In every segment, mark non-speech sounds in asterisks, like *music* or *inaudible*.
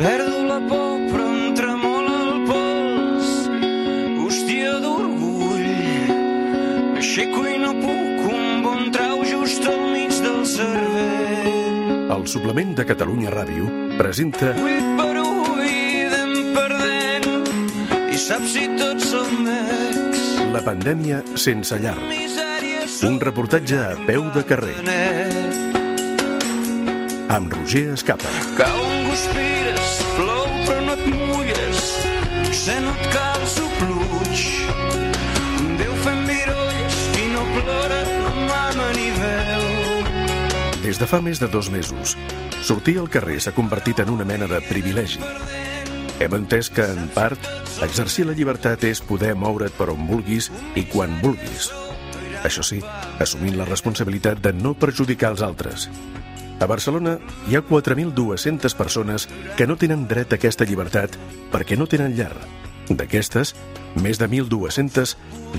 Perdo la por, però em tremola el pols. Hòstia d'orgull. M'aixeco i no puc, un bon trau just al mig del cervell. El suplement de Catalunya Ràdio presenta Ull per ull perdent i saps si tots som ex. La pandèmia sense llar. Un reportatge a peu de carrer. Amb Roger Escapa. Cau un guspires, plou però no et mulles, se no et calço pluig. Déu fent virolles, qui no plora no mama ni veu. Des de fa més de dos mesos, sortir al carrer s'ha convertit en una mena de privilegi. Hem entès que, en part, exercir la llibertat és poder moure't per on vulguis i quan vulguis. Això sí, assumint la responsabilitat de no perjudicar els altres. A Barcelona hi ha 4.200 persones que no tenen dret a aquesta llibertat perquè no tenen llar. D'aquestes, més de 1.200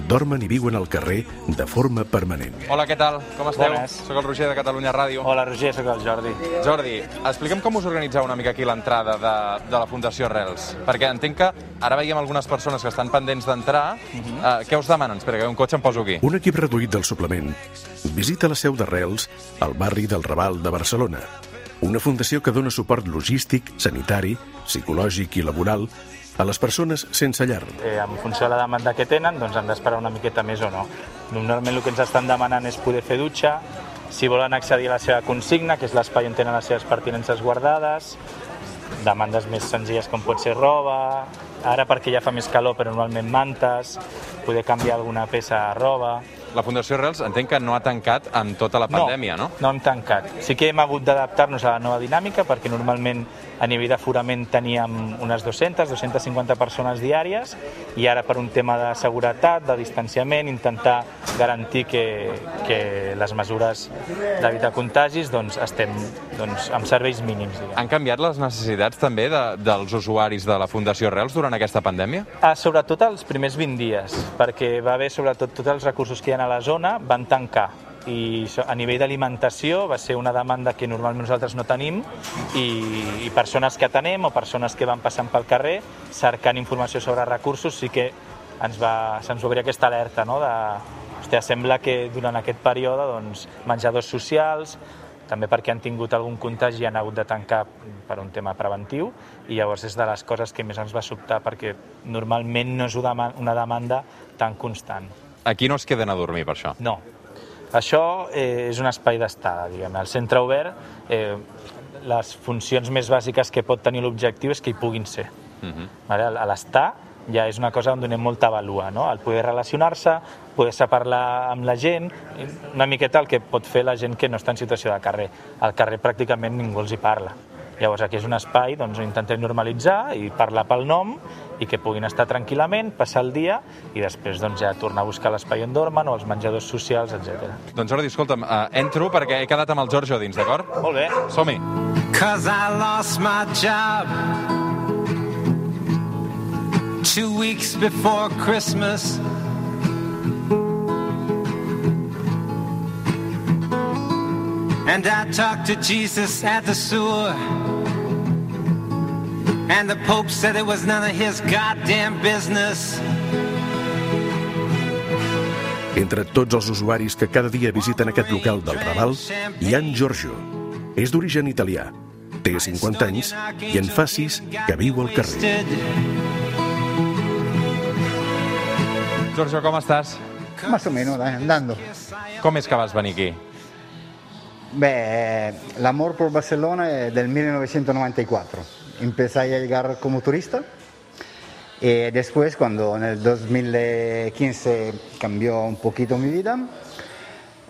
dormen i viuen al carrer de forma permanent. Hola, què tal? Com esteu? Bones. Soc el Roger de Catalunya Ràdio. Hola, Roger, sóc el Jordi. Jordi, explica'm com us organitzeu una mica aquí l'entrada de, de la Fundació Rels. Perquè entenc que ara veiem algunes persones que estan pendents d'entrar. uh, què us demanen? Espera, que un cotxe em poso aquí. Un equip reduït del suplement visita la seu d'Arrels al barri del Raval de Barcelona. Una fundació que dona suport logístic, sanitari, psicològic i laboral a les persones sense llar. Eh, en funció de la demanda que tenen, doncs han d'esperar una miqueta més o no. Normalment el que ens estan demanant és poder fer dutxa, si volen accedir a la seva consigna, que és l'espai on tenen les seves pertinences guardades, demandes més senzilles com pot ser roba, ara perquè ja fa més calor però normalment mantes, poder canviar alguna peça de roba... La Fundació Rels entenc que no ha tancat amb tota la pandèmia, no? No hem tancat. Sí que hem hagut d'adaptar-nos a la nova dinàmica perquè normalment a nivell d'aforament teníem unes 200, 250 persones diàries i ara per un tema de seguretat, de distanciament, intentar garantir que, que les mesures d'evitar contagis doncs, estem doncs, amb serveis mínims. Diguem. Han canviat les necessitats també de, dels usuaris de la Fundació Rels durant aquesta pandèmia? Ah, sobretot els primers 20 dies, perquè va haver sobretot tots els recursos que hi ha a la zona van tancar i a nivell d'alimentació va ser una demanda que normalment nosaltres no tenim i, i persones que atenem o persones que van passant pel carrer cercant informació sobre recursos sí que ens va, se'ns va obrir aquesta alerta no? de, hòstia, sembla que durant aquest període doncs, menjadors socials també perquè han tingut algun contagi i han hagut de tancar per un tema preventiu i llavors és de les coses que més ens va sobtar perquè normalment no és una demanda tan constant. Aquí no es queden a dormir per això. No. Això eh, és un espai d'estada, diguem El centre obert, eh, les funcions més bàsiques que pot tenir l'objectiu és que hi puguin ser. Mhm. Vale? A l'estar ja és una cosa on donem molta valua, no? el poder relacionar-se, poder-se parlar amb la gent, una miqueta el que pot fer la gent que no està en situació de carrer. Al carrer pràcticament ningú els hi parla. Llavors aquí és un espai doncs, on intentem normalitzar i parlar pel nom i que puguin estar tranquil·lament, passar el dia i després doncs, ja tornar a buscar l'espai on dormen o els menjadors socials, etc. Doncs Jordi, escolta'm, uh, entro perquè he quedat amb el Giorgio dins, d'acord? Molt bé. Som-hi. Cause I lost my job two weeks before Christmas. And I talked to Jesus at the sewer. And the Pope said it was none of his goddamn business. Entre tots els usuaris que cada dia visiten aquest local del Raval, hi ha en Giorgio. És d'origen italià, té 50 anys i en fa 6 que viu al carrer. Giorgio, com estàs? Más o menos, dai, andando. Com és que vas venir aquí? Beh, l'amor por Barcelona è del 1994. Empecé a llegar como turista y después, cuando en el 2015 cambió un poquito mi vida,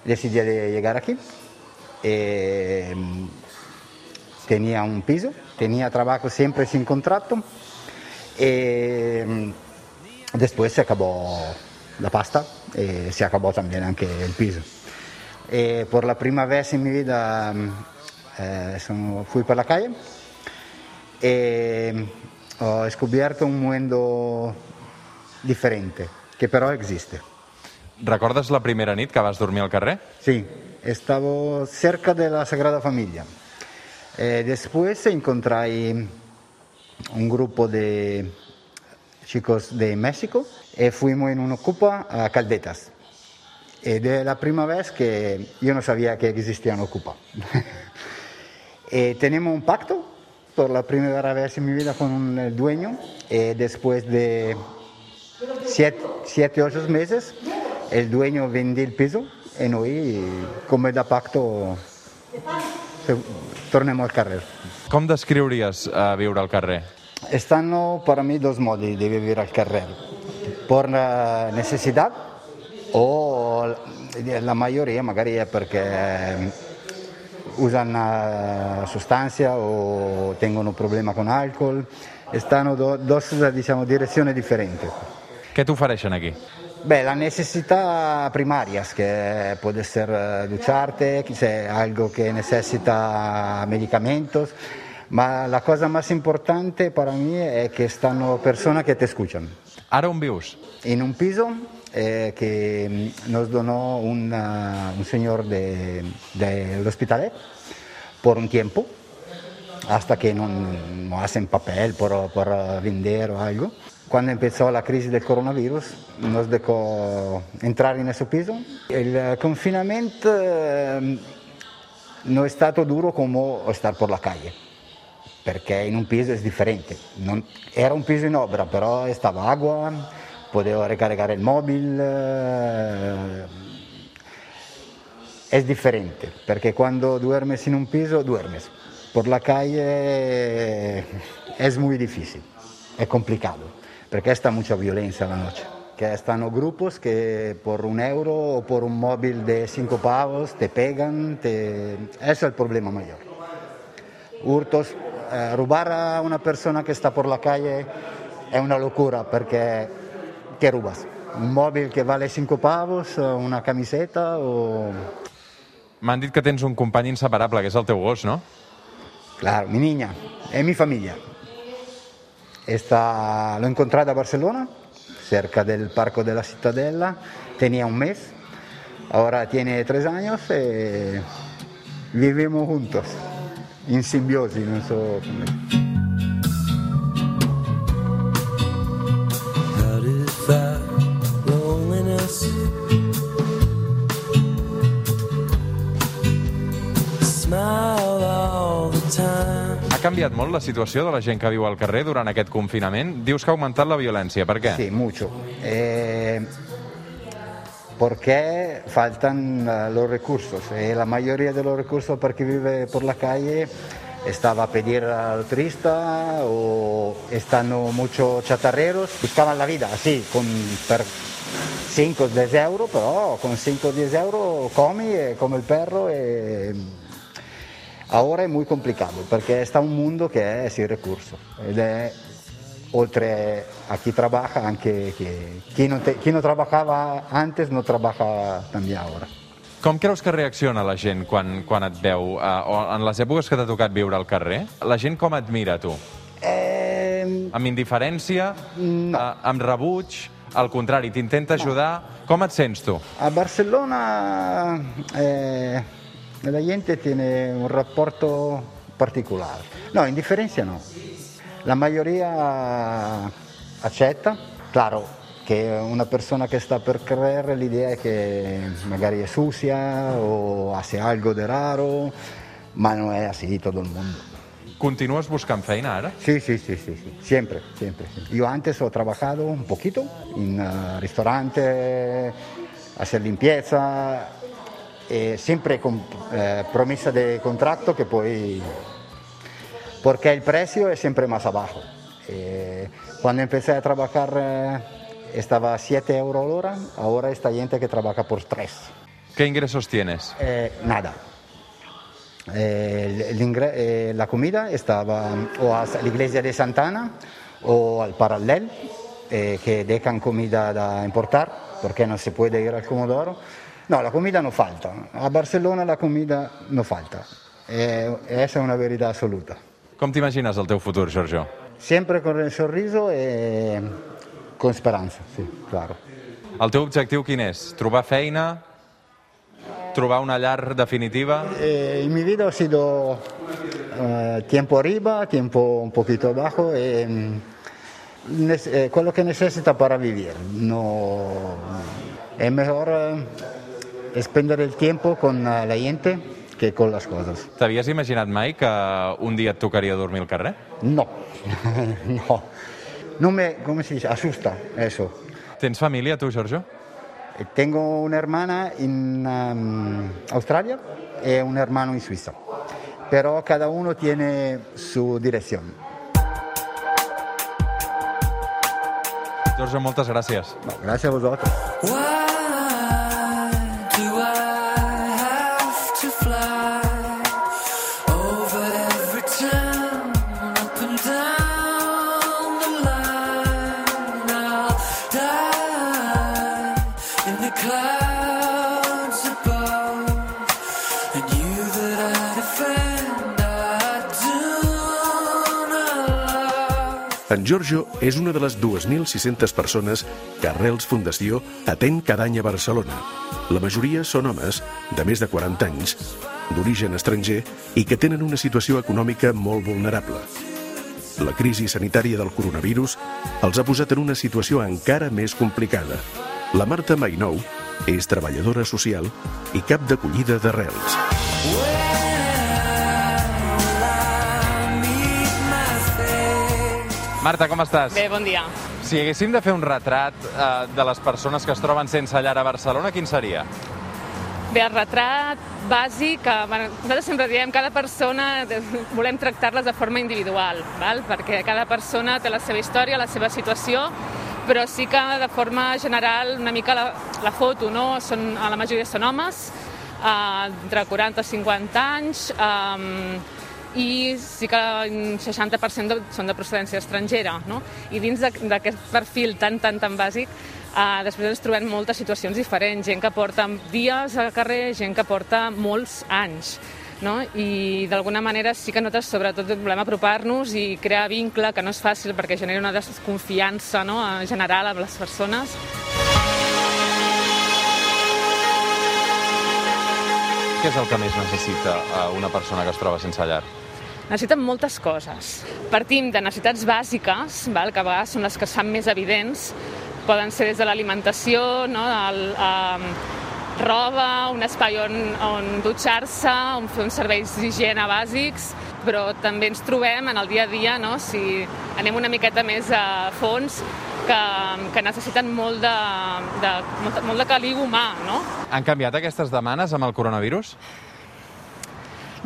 decidí de llegar aquí. Eh, tenía un piso, tenía trabajo siempre sin contrato. Y después se acabó la pasta y se acabó también anche el piso. E por la prima vez en mi vida eh, fui per la calle e ho scoperto un mondo differente, che però esiste. Recordes la primera nit que vas dormir al carrer? Sí, stavo cerca della Sagrada Famiglia. E después incontrai un grupo de chicos de México y fuimos en una ocupa a Caldetas. Y de la primera vez que yo no sabía que existía una ocupa. y *laughs* tenemos un pacto por la primera vez en mi vida con el dueño y después de siete, ocho meses el dueño vendió el piso y noi, come da pacto, tornem al carrer. Com descriuries viure al carrer? Stanno per mi dos modi di vivere al carrer. Per necessità o la magari è perché usano sostanze o tengono problemi con alcol e stanno due diciamo, direzioni differenti. Què t'ofereixen aquí? Beh, la necessità primarias, que puede ser eh, ducharte, algo que necesita medicamentos, ma la cosa más importante para mí es que están personas que te escuchan. Ara on vius? En un piso eh, que nos donó una, un señor del de, de hospital por un tiempo, hasta que no, no hacen papel por, por vender o algo. Cuando empezó la crisis del coronavirus nos dejó entrar en ese piso. El confinamiento eh, no è stato duro come estar por la calle, perché in un piso è differente. Non, era un piso in obra, però stava agua, potevo ricaricare il mobile. Eh, è differente, perché quando duermes in un piso, duermes. Por la calle è molto difficile, è complicato. porque está mucha violencia la noche. Que están grupos que por un euro o por un móvil de cinco pavos te pegan, te... ese es el problema mayor. Hurtos, eh, robar a una persona que está por la calle è una locura perché che rubas? Un mòbil che vale 5 pavos, una camiseta o... M'han dit que tens un company inseparable, que és el teu gos, no? Claro, mi niña, è mi famiglia. Está, l'ho incontrata a Barcelona, cerca del Parco de la Cittadella, tenía un mes, ahora tiene tres años y vivimos juntos, in simbiosi, non so come. Canviat molt la situació de la gent que viu al carrer durant aquest confinament? Dius que ha augmentat la violència, per què? Sí, mucho. Eh, porque faltan uh, los recursos. Eh, la mayoría de los recursos para que vive por la calle estaba a pedir al turista o están muchos chatarreros, buscaban la vida así, con per 5 o 10 euros, però con 5 o 10 euros comi e come il perro e Ahora è molto complicato perché sta un mondo che è sin recurso ed è oltre a chi trabaja anche chi, chi, no, te, chi no trabajaba antes no trabaja també ara. Com creus que reacciona la gent quan, quan et veu, uh, o en les èpoques que t'ha tocat viure al carrer? La gent com et mira, tu? Eh... Amb indiferència? No. Uh, amb rebuig? Al contrari, t'intenta ajudar? No. Com et sents, tu? A Barcelona... Eh la gente tiene un rapporto particolare. No, indifferenza no. La mayoría accetta, claro che una persona che sta per creare l'idea è che magari è sucia o hace algo de raro, ma non è così tutto il mondo. ¿Continúas buscando feina ara? Sí, sí, sí, sí, sí. siempre, siempre. Yo antes he trabajado un poquito en uh, restaurante, hacer limpieza, eh, siempre con eh, promesa de contrato que poi porque el precio es siempre más abajo. Eh, cuando empecé a trabajar eh, estaba a 7 euros la hora, ahora esta gente que trabaja por 3. ¿Qué ingresos tienes? Eh, nada. Eh, el, el la comida estaba o a la iglesia de Santana o al Parallel, que dejan comida da importar porque no se puede ir al Comodoro No, la comida non falta. A Barcelona la comida no falta. Eh, esa è una verità assoluta. Com t'imagines el teu futur, Giorgio? Sempre con il sorriso e con speranza, sì, claro. El teu objectiu quin és? Trobar feina? Trobar una llar definitiva? Eh, en mi vida ha sido eh, tiempo arriba, tiempo un poquito abajo, e, mm, eh, quello che necesita para vivir. No, è mejor eh, spendere il tempo con eh, la gente que con las cosas. T'havies imaginat mai que un dia et tocaria dormir al carrer? No, *laughs* no. No me, ¿cómo se dice? Asusta eso. Tens família, tu, Giorgio? Eh, Tengo una hermana en um, Australia y un hermano en Suiza, pero cada uno tiene su dirección. Giorgio, moltes gràcies. No, gracias a vosotros. Why En Giorgio és una de les 2.600 persones que Arrels Fundació atén cada any a Barcelona. La majoria són homes de més de 40 anys, d'origen estranger i que tenen una situació econòmica molt vulnerable. La crisi sanitària del coronavirus els ha posat en una situació encara més complicada. La Marta Mainou és treballadora social i cap d'acollida d'Arrels. Marta, com estàs? Bé, bon dia. Si haguéssim de fer un retrat eh, de les persones que es troben sense llar a Barcelona, quin seria? Bé, el retrat bàsic, que bueno, nosaltres sempre diem cada persona volem tractar-les de forma individual, val? perquè cada persona té la seva història, la seva situació, però sí que de forma general una mica la, la foto, no? Són, la majoria són homes, eh, entre 40 i 50 anys, eh, i sí que un 60% de, són de procedència estrangera. No? I dins d'aquest perfil tan, tan, tan bàsic, eh, després ens trobem moltes situacions diferents, gent que porta dies al carrer, gent que porta molts anys. No? I d'alguna manera sí que nosaltres sobretot volem apropar-nos i crear vincle, que no és fàcil perquè genera una desconfiança no? en general amb les persones. Què és el que més necessita eh, una persona que es troba sense llar? Necessiten moltes coses. Partim de necessitats bàsiques, val? que a vegades són les que fan més evidents. Poden ser des de l'alimentació, no? el, um, roba, un espai on, on dutxar-se, on fer uns serveis d'higiene bàsics, però també ens trobem en el dia a dia, no? si anem una miqueta més a fons, que, que necessiten molt de, de, molt, molt de caliu humà, no? Han canviat aquestes demandes amb el coronavirus?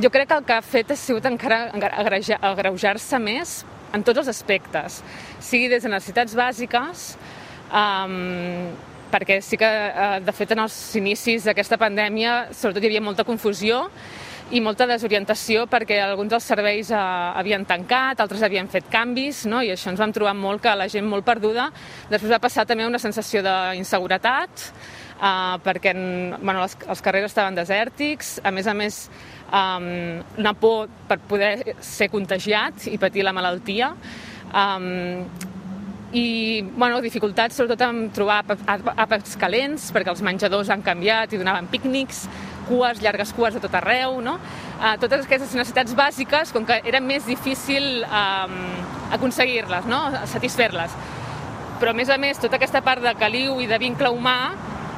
Jo crec que el que ha fet ha sigut encara agreujar-se més en tots els aspectes, sigui des de necessitats bàsiques, um, perquè sí que, eh, de fet, en els inicis d'aquesta pandèmia, sobretot hi havia molta confusió i molta desorientació perquè alguns dels serveis eh, havien tancat, altres havien fet canvis, no? i això ens vam trobar molt que la gent molt perduda. Després va passar també una sensació d'inseguretat, uh, perquè en- bueno, els, els carrers estaven desèrtics, a més a més um, una por per poder ser contagiat i patir la malaltia. Um, i bueno, dificultats sobretot en trobar àpats- calents perquè els menjadors han canviat i donaven pícnics, cues, llargues cues de tot arreu, no? Uh, totes aquestes necessitats bàsiques, com que era més difícil um, aconseguir-les, no? satisfer-les. Però, a més a més, tota aquesta part de caliu i de vincle humà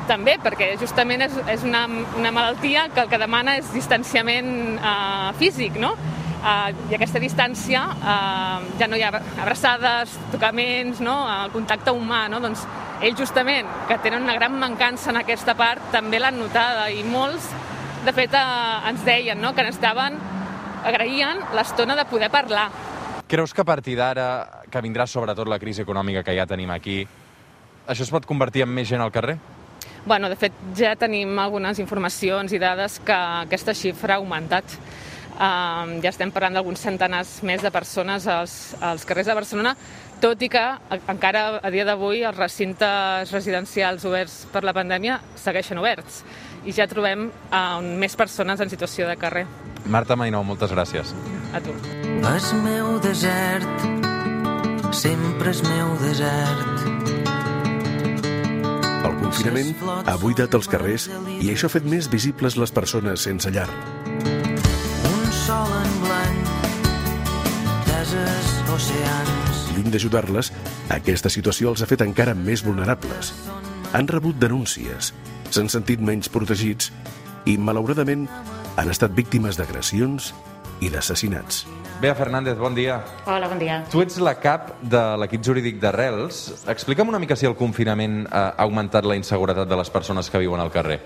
també, perquè justament és, és una, una malaltia que el que demana és distanciament uh, físic, no? Uh, I aquesta distància uh, ja no hi ha abraçades, tocaments, no? el contacte humà, no? Doncs ells justament, que tenen una gran mancança en aquesta part, també l'han notada i molts, de fet, uh, ens deien no? que n'estaven, agraïen l'estona de poder parlar, Creus que a partir d'ara, que vindrà sobretot la crisi econòmica que ja tenim aquí, això es pot convertir en més gent al carrer? Bueno, de fet, ja tenim algunes informacions i dades que aquesta xifra ha augmentat. Um, ja estem parlant d'alguns centenars més de persones als, als carrers de Barcelona, tot i que a- encara a dia d'avui els recintes residencials oberts per la pandèmia segueixen oberts i ja trobem uh, més persones en situació de carrer. Marta Mainou, moltes gràcies. A tu. És meu desert, sempre és meu desert. El confinament ha buidat els carrers i això ha fet més visibles les persones sense llar. Un sol en blanc oceans. Lluny d'ajudar-les, aquesta situació els ha fet encara més vulnerables. Han rebut denúncies, s'han sentit menys protegits i, malauradament, han estat víctimes d'agressions i d'assassinats. Bea Fernández, bon dia. Hola, bon dia. Tu ets la cap de l'equip jurídic d'Arrels. Explica'm una mica si el confinament ha augmentat la inseguretat de les persones que viuen al carrer.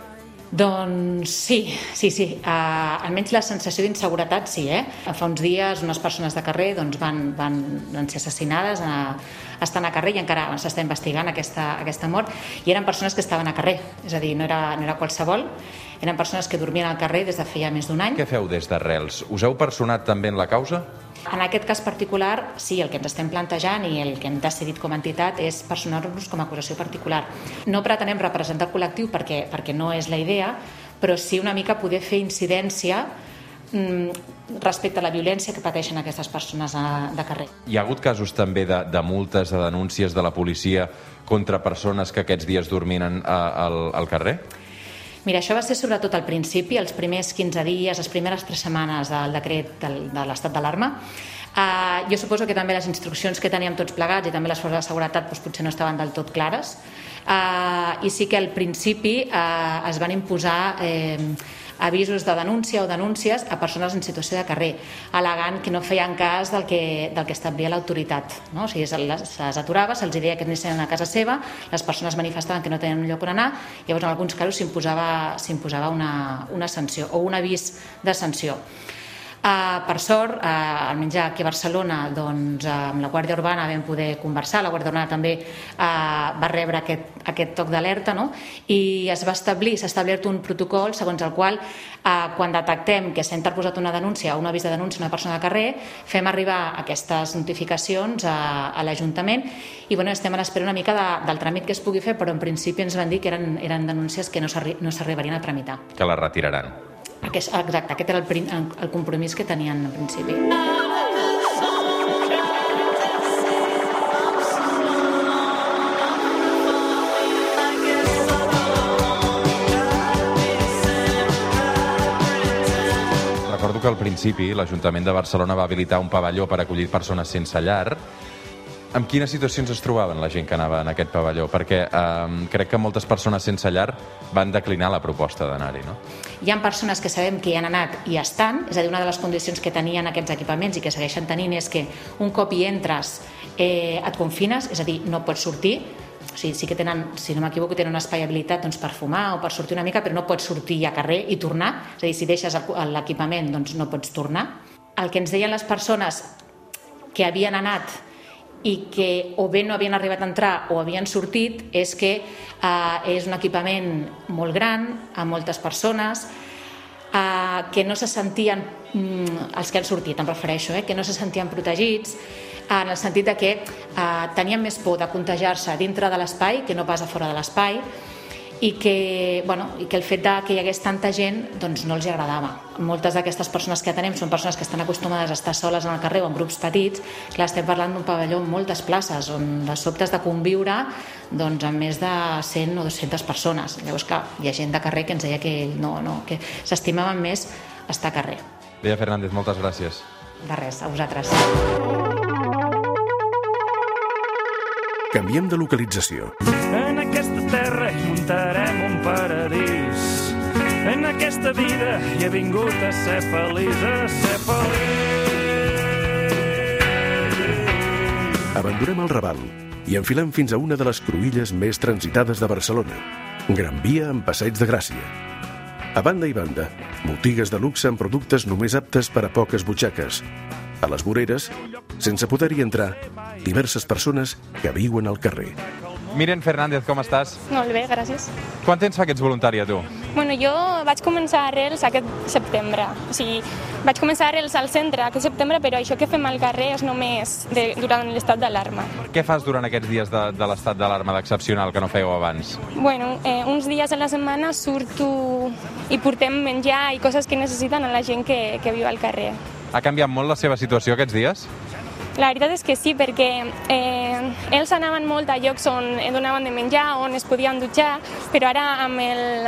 Doncs sí, sí, sí. Uh, almenys la sensació d'inseguretat sí, eh? Fa uns dies unes persones de carrer doncs, van, van, van ser assassinades, uh, estan a carrer i encara s'està investigant aquesta, aquesta mort, i eren persones que estaven a carrer, és a dir, no era, no era qualsevol, eren persones que dormien al carrer des de feia més d'un any. Què feu des d'Arrels? Us heu personat també en la causa? En aquest cas particular, sí, el que ens estem plantejant i el que hem decidit com a entitat és personar-nos com a acusació particular. No pretenem representar el col·lectiu perquè, perquè no és la idea, però sí una mica poder fer incidència mm, respecte a la violència que pateixen aquestes persones de carrer. Hi ha hagut casos també de, de multes, de denúncies de la policia contra persones que aquests dies dorminen a, al, al carrer? Mira, això va ser sobretot al principi, els primers 15 dies, les primeres 3 setmanes del decret del, de l'estat d'alarma. Uh, jo suposo que també les instruccions que teníem tots plegats i també les forces de seguretat doncs, potser no estaven del tot clares. Uh, I sí que al principi uh, es van imposar eh, avisos de denúncia o denúncies a persones en situació de carrer, al·legant que no feien cas del que, del que establia l'autoritat. No? O sigui, se'ls aturava, se'ls deia que anessin a casa seva, les persones manifestaven que no tenien un lloc on anar, llavors en alguns casos s'imposava una, una sanció o un avís de sanció. Uh, per sort, uh, almenys aquí a Barcelona, doncs, uh, amb la Guàrdia Urbana vam poder conversar, la Guàrdia Urbana també uh, va rebre aquest, aquest toc d'alerta no? i es va establir, s'ha establert un protocol segons el qual uh, quan detectem que s'ha interposat una denúncia o un avís de denúncia a una persona de carrer, fem arribar aquestes notificacions a, a l'Ajuntament i bueno, estem a l'espera una mica de, del tràmit que es pugui fer, però en principi ens van dir que eren, eren denúncies que no s'arribarien a tramitar. Que la retiraran. Aquest, exacte, aquest era el, el compromís que tenien al principi. Recordo que al principi l'Ajuntament de Barcelona va habilitar un pavelló per acollir persones sense llar amb quines situacions es trobaven la gent que anava en aquest pavelló? Perquè eh, crec que moltes persones sense llar van declinar la proposta d'anar-hi, no? Hi ha persones que sabem que hi han anat i estan, és a dir, una de les condicions que tenien aquests equipaments i que segueixen tenint és que un cop hi entres eh, et confines, és a dir, no pots sortir, o sigui, sí que tenen, si no m'equivoco, tenen un espai habilitat doncs, per fumar o per sortir una mica, però no pots sortir a carrer i tornar, és a dir, si deixes l'equipament doncs no pots tornar. El que ens deien les persones que havien anat i que o bé no havien arribat a entrar o havien sortit és que eh, és un equipament molt gran, amb moltes persones, eh, que no se sentien, mm, els que han sortit em refereixo, eh, que no se sentien protegits, en el sentit de que eh, tenien més por de contagiar-se dintre de l'espai que no pas a fora de l'espai, i que, bueno, i que el fet de que hi hagués tanta gent doncs no els agradava. Moltes d'aquestes persones que tenem són persones que estan acostumades a estar soles en el carrer o en grups petits, clar, estem parlant d'un pavelló amb moltes places, on de sobte has de conviure doncs, amb més de 100 o 200 persones. Llavors, clar, hi ha gent de carrer que ens deia que no, no, que s'estimaven més estar a carrer. Bea Fernández, moltes gràcies. De res, a vosaltres. Canviem de localització. En aquesta terra hi muntarem un paradís. En aquesta vida hi he vingut a ser feliç, a ser feliç. Abandonem el Raval i enfilem fins a una de les cruïlles més transitades de Barcelona, Gran Via amb Passeig de Gràcia. A banda i banda, botigues de luxe amb productes només aptes per a poques butxaques. A les voreres, sense poder-hi entrar, diverses persones que viuen al carrer. Miren Fernández, com estàs? Molt bé, gràcies. Quant temps fa que ets voluntària, tu? Bueno, jo vaig començar a Arrels aquest setembre. O sigui, vaig començar a Arrels al centre aquest setembre, però això que fem al carrer és només de, durant l'estat d'alarma. Què fas durant aquests dies de, de l'estat d'alarma d'excepcional que no fèieu abans? Bueno, eh, uns dies a la setmana surto i portem menjar i coses que necessiten a la gent que, que viu al carrer. Ha canviat molt la seva situació aquests dies? La veritat és que sí, perquè eh, ells anaven molt a llocs on donaven de menjar, on es podien dutxar, però ara amb el,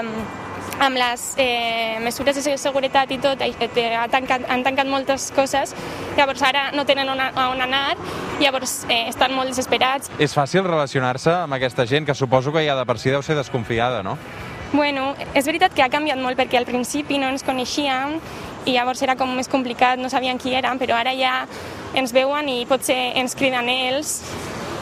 amb les eh, mesures de seguretat i tot, eh, ha tancat, han tancat moltes coses, llavors ara no tenen on, a on anar, llavors eh, estan molt desesperats. És fàcil relacionar-se amb aquesta gent, que suposo que ja de per si deu ser desconfiada, no? Bueno, és veritat que ha canviat molt perquè al principi no ens coneixíem i llavors era com més complicat, no sabien qui érem, però ara ja ens veuen i potser ens criden ells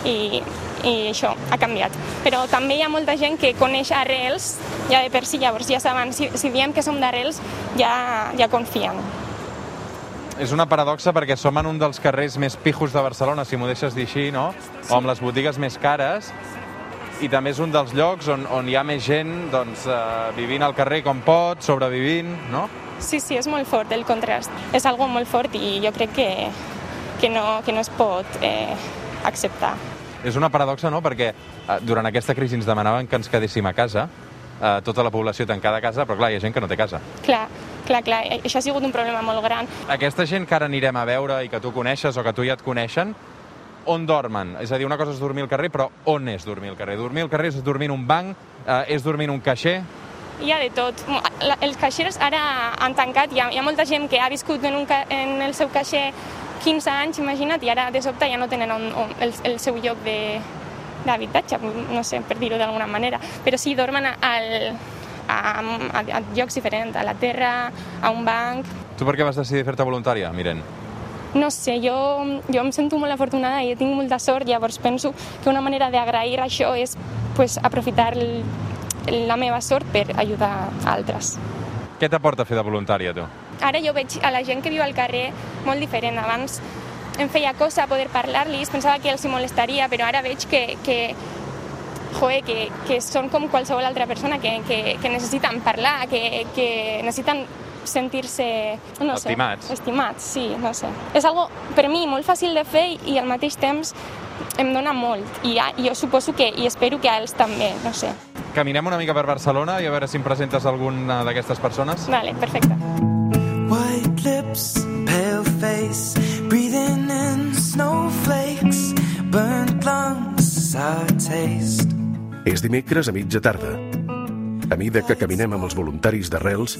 i, i això ha canviat. Però també hi ha molta gent que coneix arrels ja de per si, llavors ja saben, si, si diem que som d'arrels ja, ja confien. És una paradoxa perquè som en un dels carrers més pijos de Barcelona, si m'ho deixes dir així, no? Sí. O amb les botigues més cares, i també és un dels llocs on, on hi ha més gent doncs, eh, vivint al carrer com pot, sobrevivint, no? Sí, sí, és molt fort el contrast. És algo molt fort i jo crec que, que, no, que no es pot eh, acceptar. És una paradoxa, no?, perquè eh, durant aquesta crisi ens demanaven que ens quedéssim a casa, eh, tota la població tancada a casa, però clar, hi ha gent que no té casa. Clar, clar, clar, això ha sigut un problema molt gran. Aquesta gent que ara anirem a veure i que tu coneixes o que tu ja et coneixen, on dormen? És a dir, una cosa és dormir al carrer, però on és dormir al carrer? Dormir al carrer és dormir en un banc, eh, és dormir en un caixer? Hi ha de tot. Els caixers ara han tancat, hi ha, hi ha molta gent que ha viscut en, un, en el seu caixer 15 anys, imagina't, i ara de sobte ja no tenen on, on, el, el seu lloc de, d'habitatge, no sé, per dir-ho d'alguna manera, però sí dormen al, a, a, a llocs diferents, a la terra, a un banc... Tu per què vas decidir fer-te voluntària, Miren? No sé, jo, jo em sento molt afortunada i tinc molta sort, llavors penso que una manera d'agrair això és pues, aprofitar el, la meva sort per ajudar altres. Què t'aporta fer de voluntària, tu? Ara jo veig a la gent que viu al carrer molt diferent. Abans em feia cosa poder parlar-los, pensava que els hi molestaria, però ara veig que, que, joder, que, que són com qualsevol altra persona, que, que, que necessiten parlar, que, que necessiten sentir-se, no sé, estimats. estimats, sí, no sé. És algo per mi molt fàcil de fer i al mateix temps em dona molt i jo suposo que, i espero que a ells també, no sé. Caminem una mica per Barcelona i a veure si em presentes alguna d'aquestes persones. Vale, perfecte. White lips, pale face, breathing in snowflakes, burnt lungs, sour taste. És dimecres a mitja tarda. A mida que caminem amb els voluntaris d'arrels,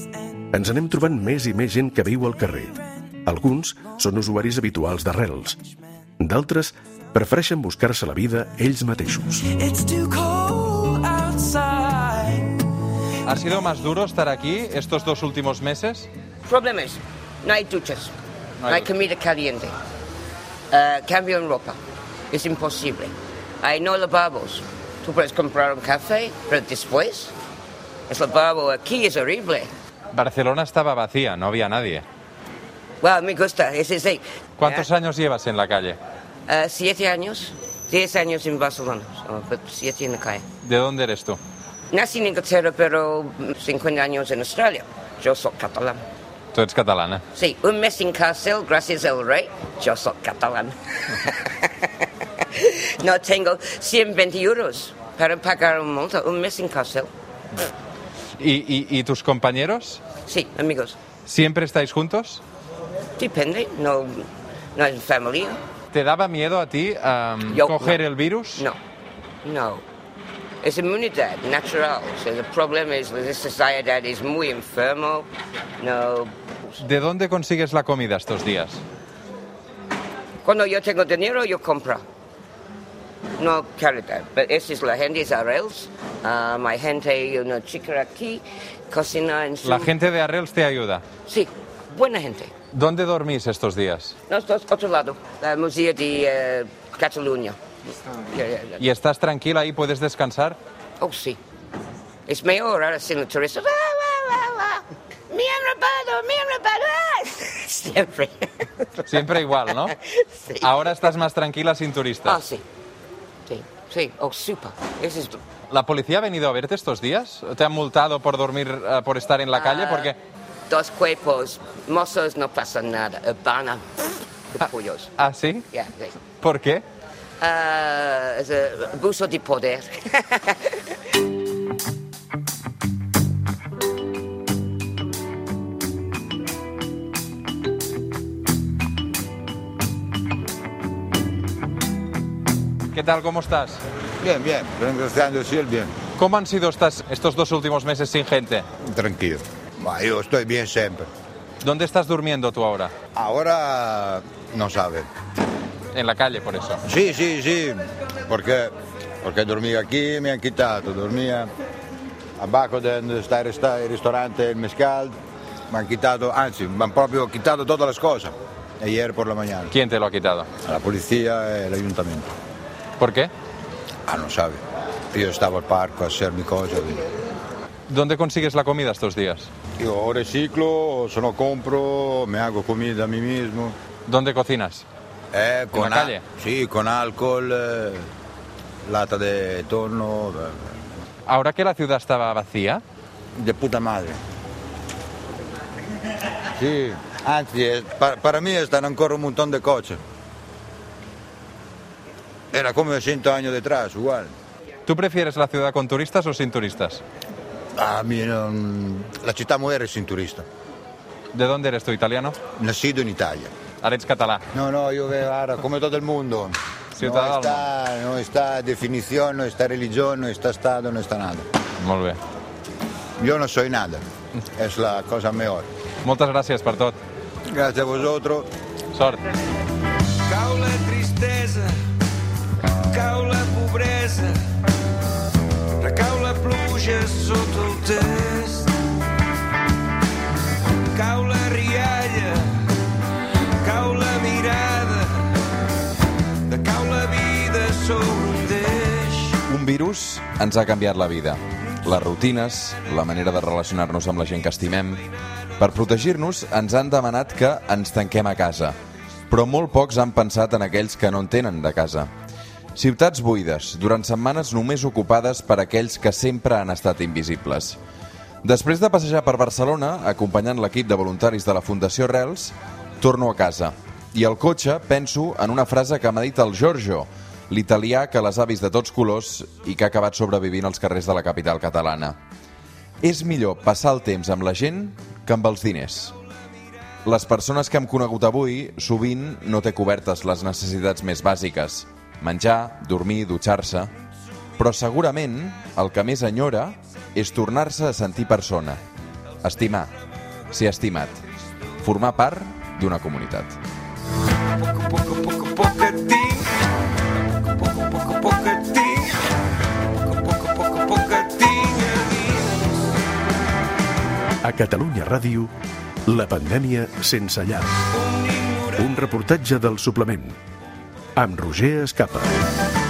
ens anem trobant més i més gent que viu al carrer. Alguns són usuaris habituals d'arrels. D'altres prefereixen buscar-se la vida ells mateixos. ¿Ha sido más duro estar aquí estos dos últimos meses? Problemas. No hay duchas. No hay, no hay comida caliente. Uh, cambio en ropa. Es imposible. Hay no lavabos. Tú puedes comprar un café, pero después, el lavabo aquí es horrible. Barcelona estaba vacía, no había nadie. Well, me gusta, es así. ¿Cuántos yeah. años llevas en la calle? Uh, siete años. Diez años en Barcelona, siete en la calle. ¿De dónde eres tú? Nací en Inglaterra, pero 50 años en Australia. Yo soy catalán. Tu ets catalana? Sí, un mes en cárcel gracias al rey. Yo soy catalán. *laughs* no tengo 120 euros para pagar un multa, un mes en cárcel. ¿Y, y, ¿Y tus compañeros? Sí, amigos. ¿Siempre estáis juntos? Depende, no, no es familia. ¿Te daba miedo a ti um, Yo, coger no. el virus? No, no. Es inmunidad natural. O sea, el problema es que la sociedad es muy enfermo. No. ¿De dónde consigues la comida estos días? Cuando yo tengo dinero, yo compro. No caridad. Pero esa es la gente de Arrels. Um, hay gente, una chica aquí, cocina en su... ¿La gente de Arrels te ayuda? Sí, buena gente. ¿Dónde dormís estos días? Nosotros, otro lado, el Museo de uh, Cataluña. ¿Y estás tranquila ahí? ¿Puedes descansar? Oh, sí. Es mejor ahora sin el turista. ¡Me han robado! ¡Me han robado! Siempre. Siempre igual, ¿no? *laughs* Sí. Ahora estás más tranquila sin turistas. Ah, sí. Sí, sí. Oh, super. Ese es... ¿La policía ha venido a verte estos días? ¿Te han multado por dormir, uh, por estar en la calle? Uh, Porque... Dos cuerpos. Mozos no pasa nada. Urbana. Ah, pollos. ¿Ah, sí? Yeah, sí. ¿Por qué? Uh, es abuso de poder. *laughs* ¿Qué tal? ¿Cómo estás? Bien, bien, gracias a Dios, bien. ¿Cómo han sido estas, estos dos últimos meses sin gente? Tranquilo. Yo estoy bien siempre. ¿Dónde estás durmiendo tú ahora? Ahora no sabe. En la calle, por eso. Sí, sí, sí. Porque, porque dormía aquí, me han quitado. Dormía abajo donde está el resta- el restaurante El Mezcal. Me han quitado, anzi, me han proprio quitado todas las cosas. Ayer por la mañana. ¿Quién te lo ha quitado? La policía y el ayuntamiento. ¿Por qué? Ah, no sabe. Yo estaba al parque a hacer mi cosa. ¿Dónde consigues la comida estos días? Yo reciclo, o se no compro, me hago comida a mí mismo. ¿Dónde cocinas? Eh, con la calle? Sí, con alcohol, eh, lata de torno, eh, Ahora que la ciudad estaba vacía, de puta madre. Sí, eh, pa- para mí están ancora un montón de coches. Era come 100 años detrás, igual. ¿tú prefieres la ciudad con turistas o sin turistas? A mí non- la città muore sin turista. ¿De dónde eres tú, italiano? Nacido in Italia. Ahora eres catalán. No, no, yo veo ahora come todo el mundo. Ciudadano. No está, no está definición, no está religión, no está Estado, no está nada. Molt bé. Yo no soy nada. Es la cosa mejor. Moltes gràcies per tot. Gracias a vosotros. Sort. Cau la tristesa, cau la pobresa, recau la pluja sota el test. Virus ens ha canviat la vida. Les rutines, la manera de relacionar-nos amb la gent que estimem... Per protegir-nos ens han demanat que ens tanquem a casa, però molt pocs han pensat en aquells que no en tenen de casa. Ciutats buides, durant setmanes només ocupades per aquells que sempre han estat invisibles. Després de passejar per Barcelona, acompanyant l'equip de voluntaris de la Fundació Rels, torno a casa. I al cotxe penso en una frase que m'ha dit el Giorgio, l'italià que les ha vist de tots colors i que ha acabat sobrevivint als carrers de la capital catalana. És millor passar el temps amb la gent que amb els diners. Les persones que hem conegut avui sovint no té cobertes les necessitats més bàsiques. Menjar, dormir, dutxar-se... Però segurament el que més enyora és tornar-se a sentir persona. Estimar, ser estimat, formar part d'una comunitat. Poco, poco, poco. Poco, A Catalunya Ràdio, la pandèmia sense llar. Un reportatge del suplement amb Roger Escapa.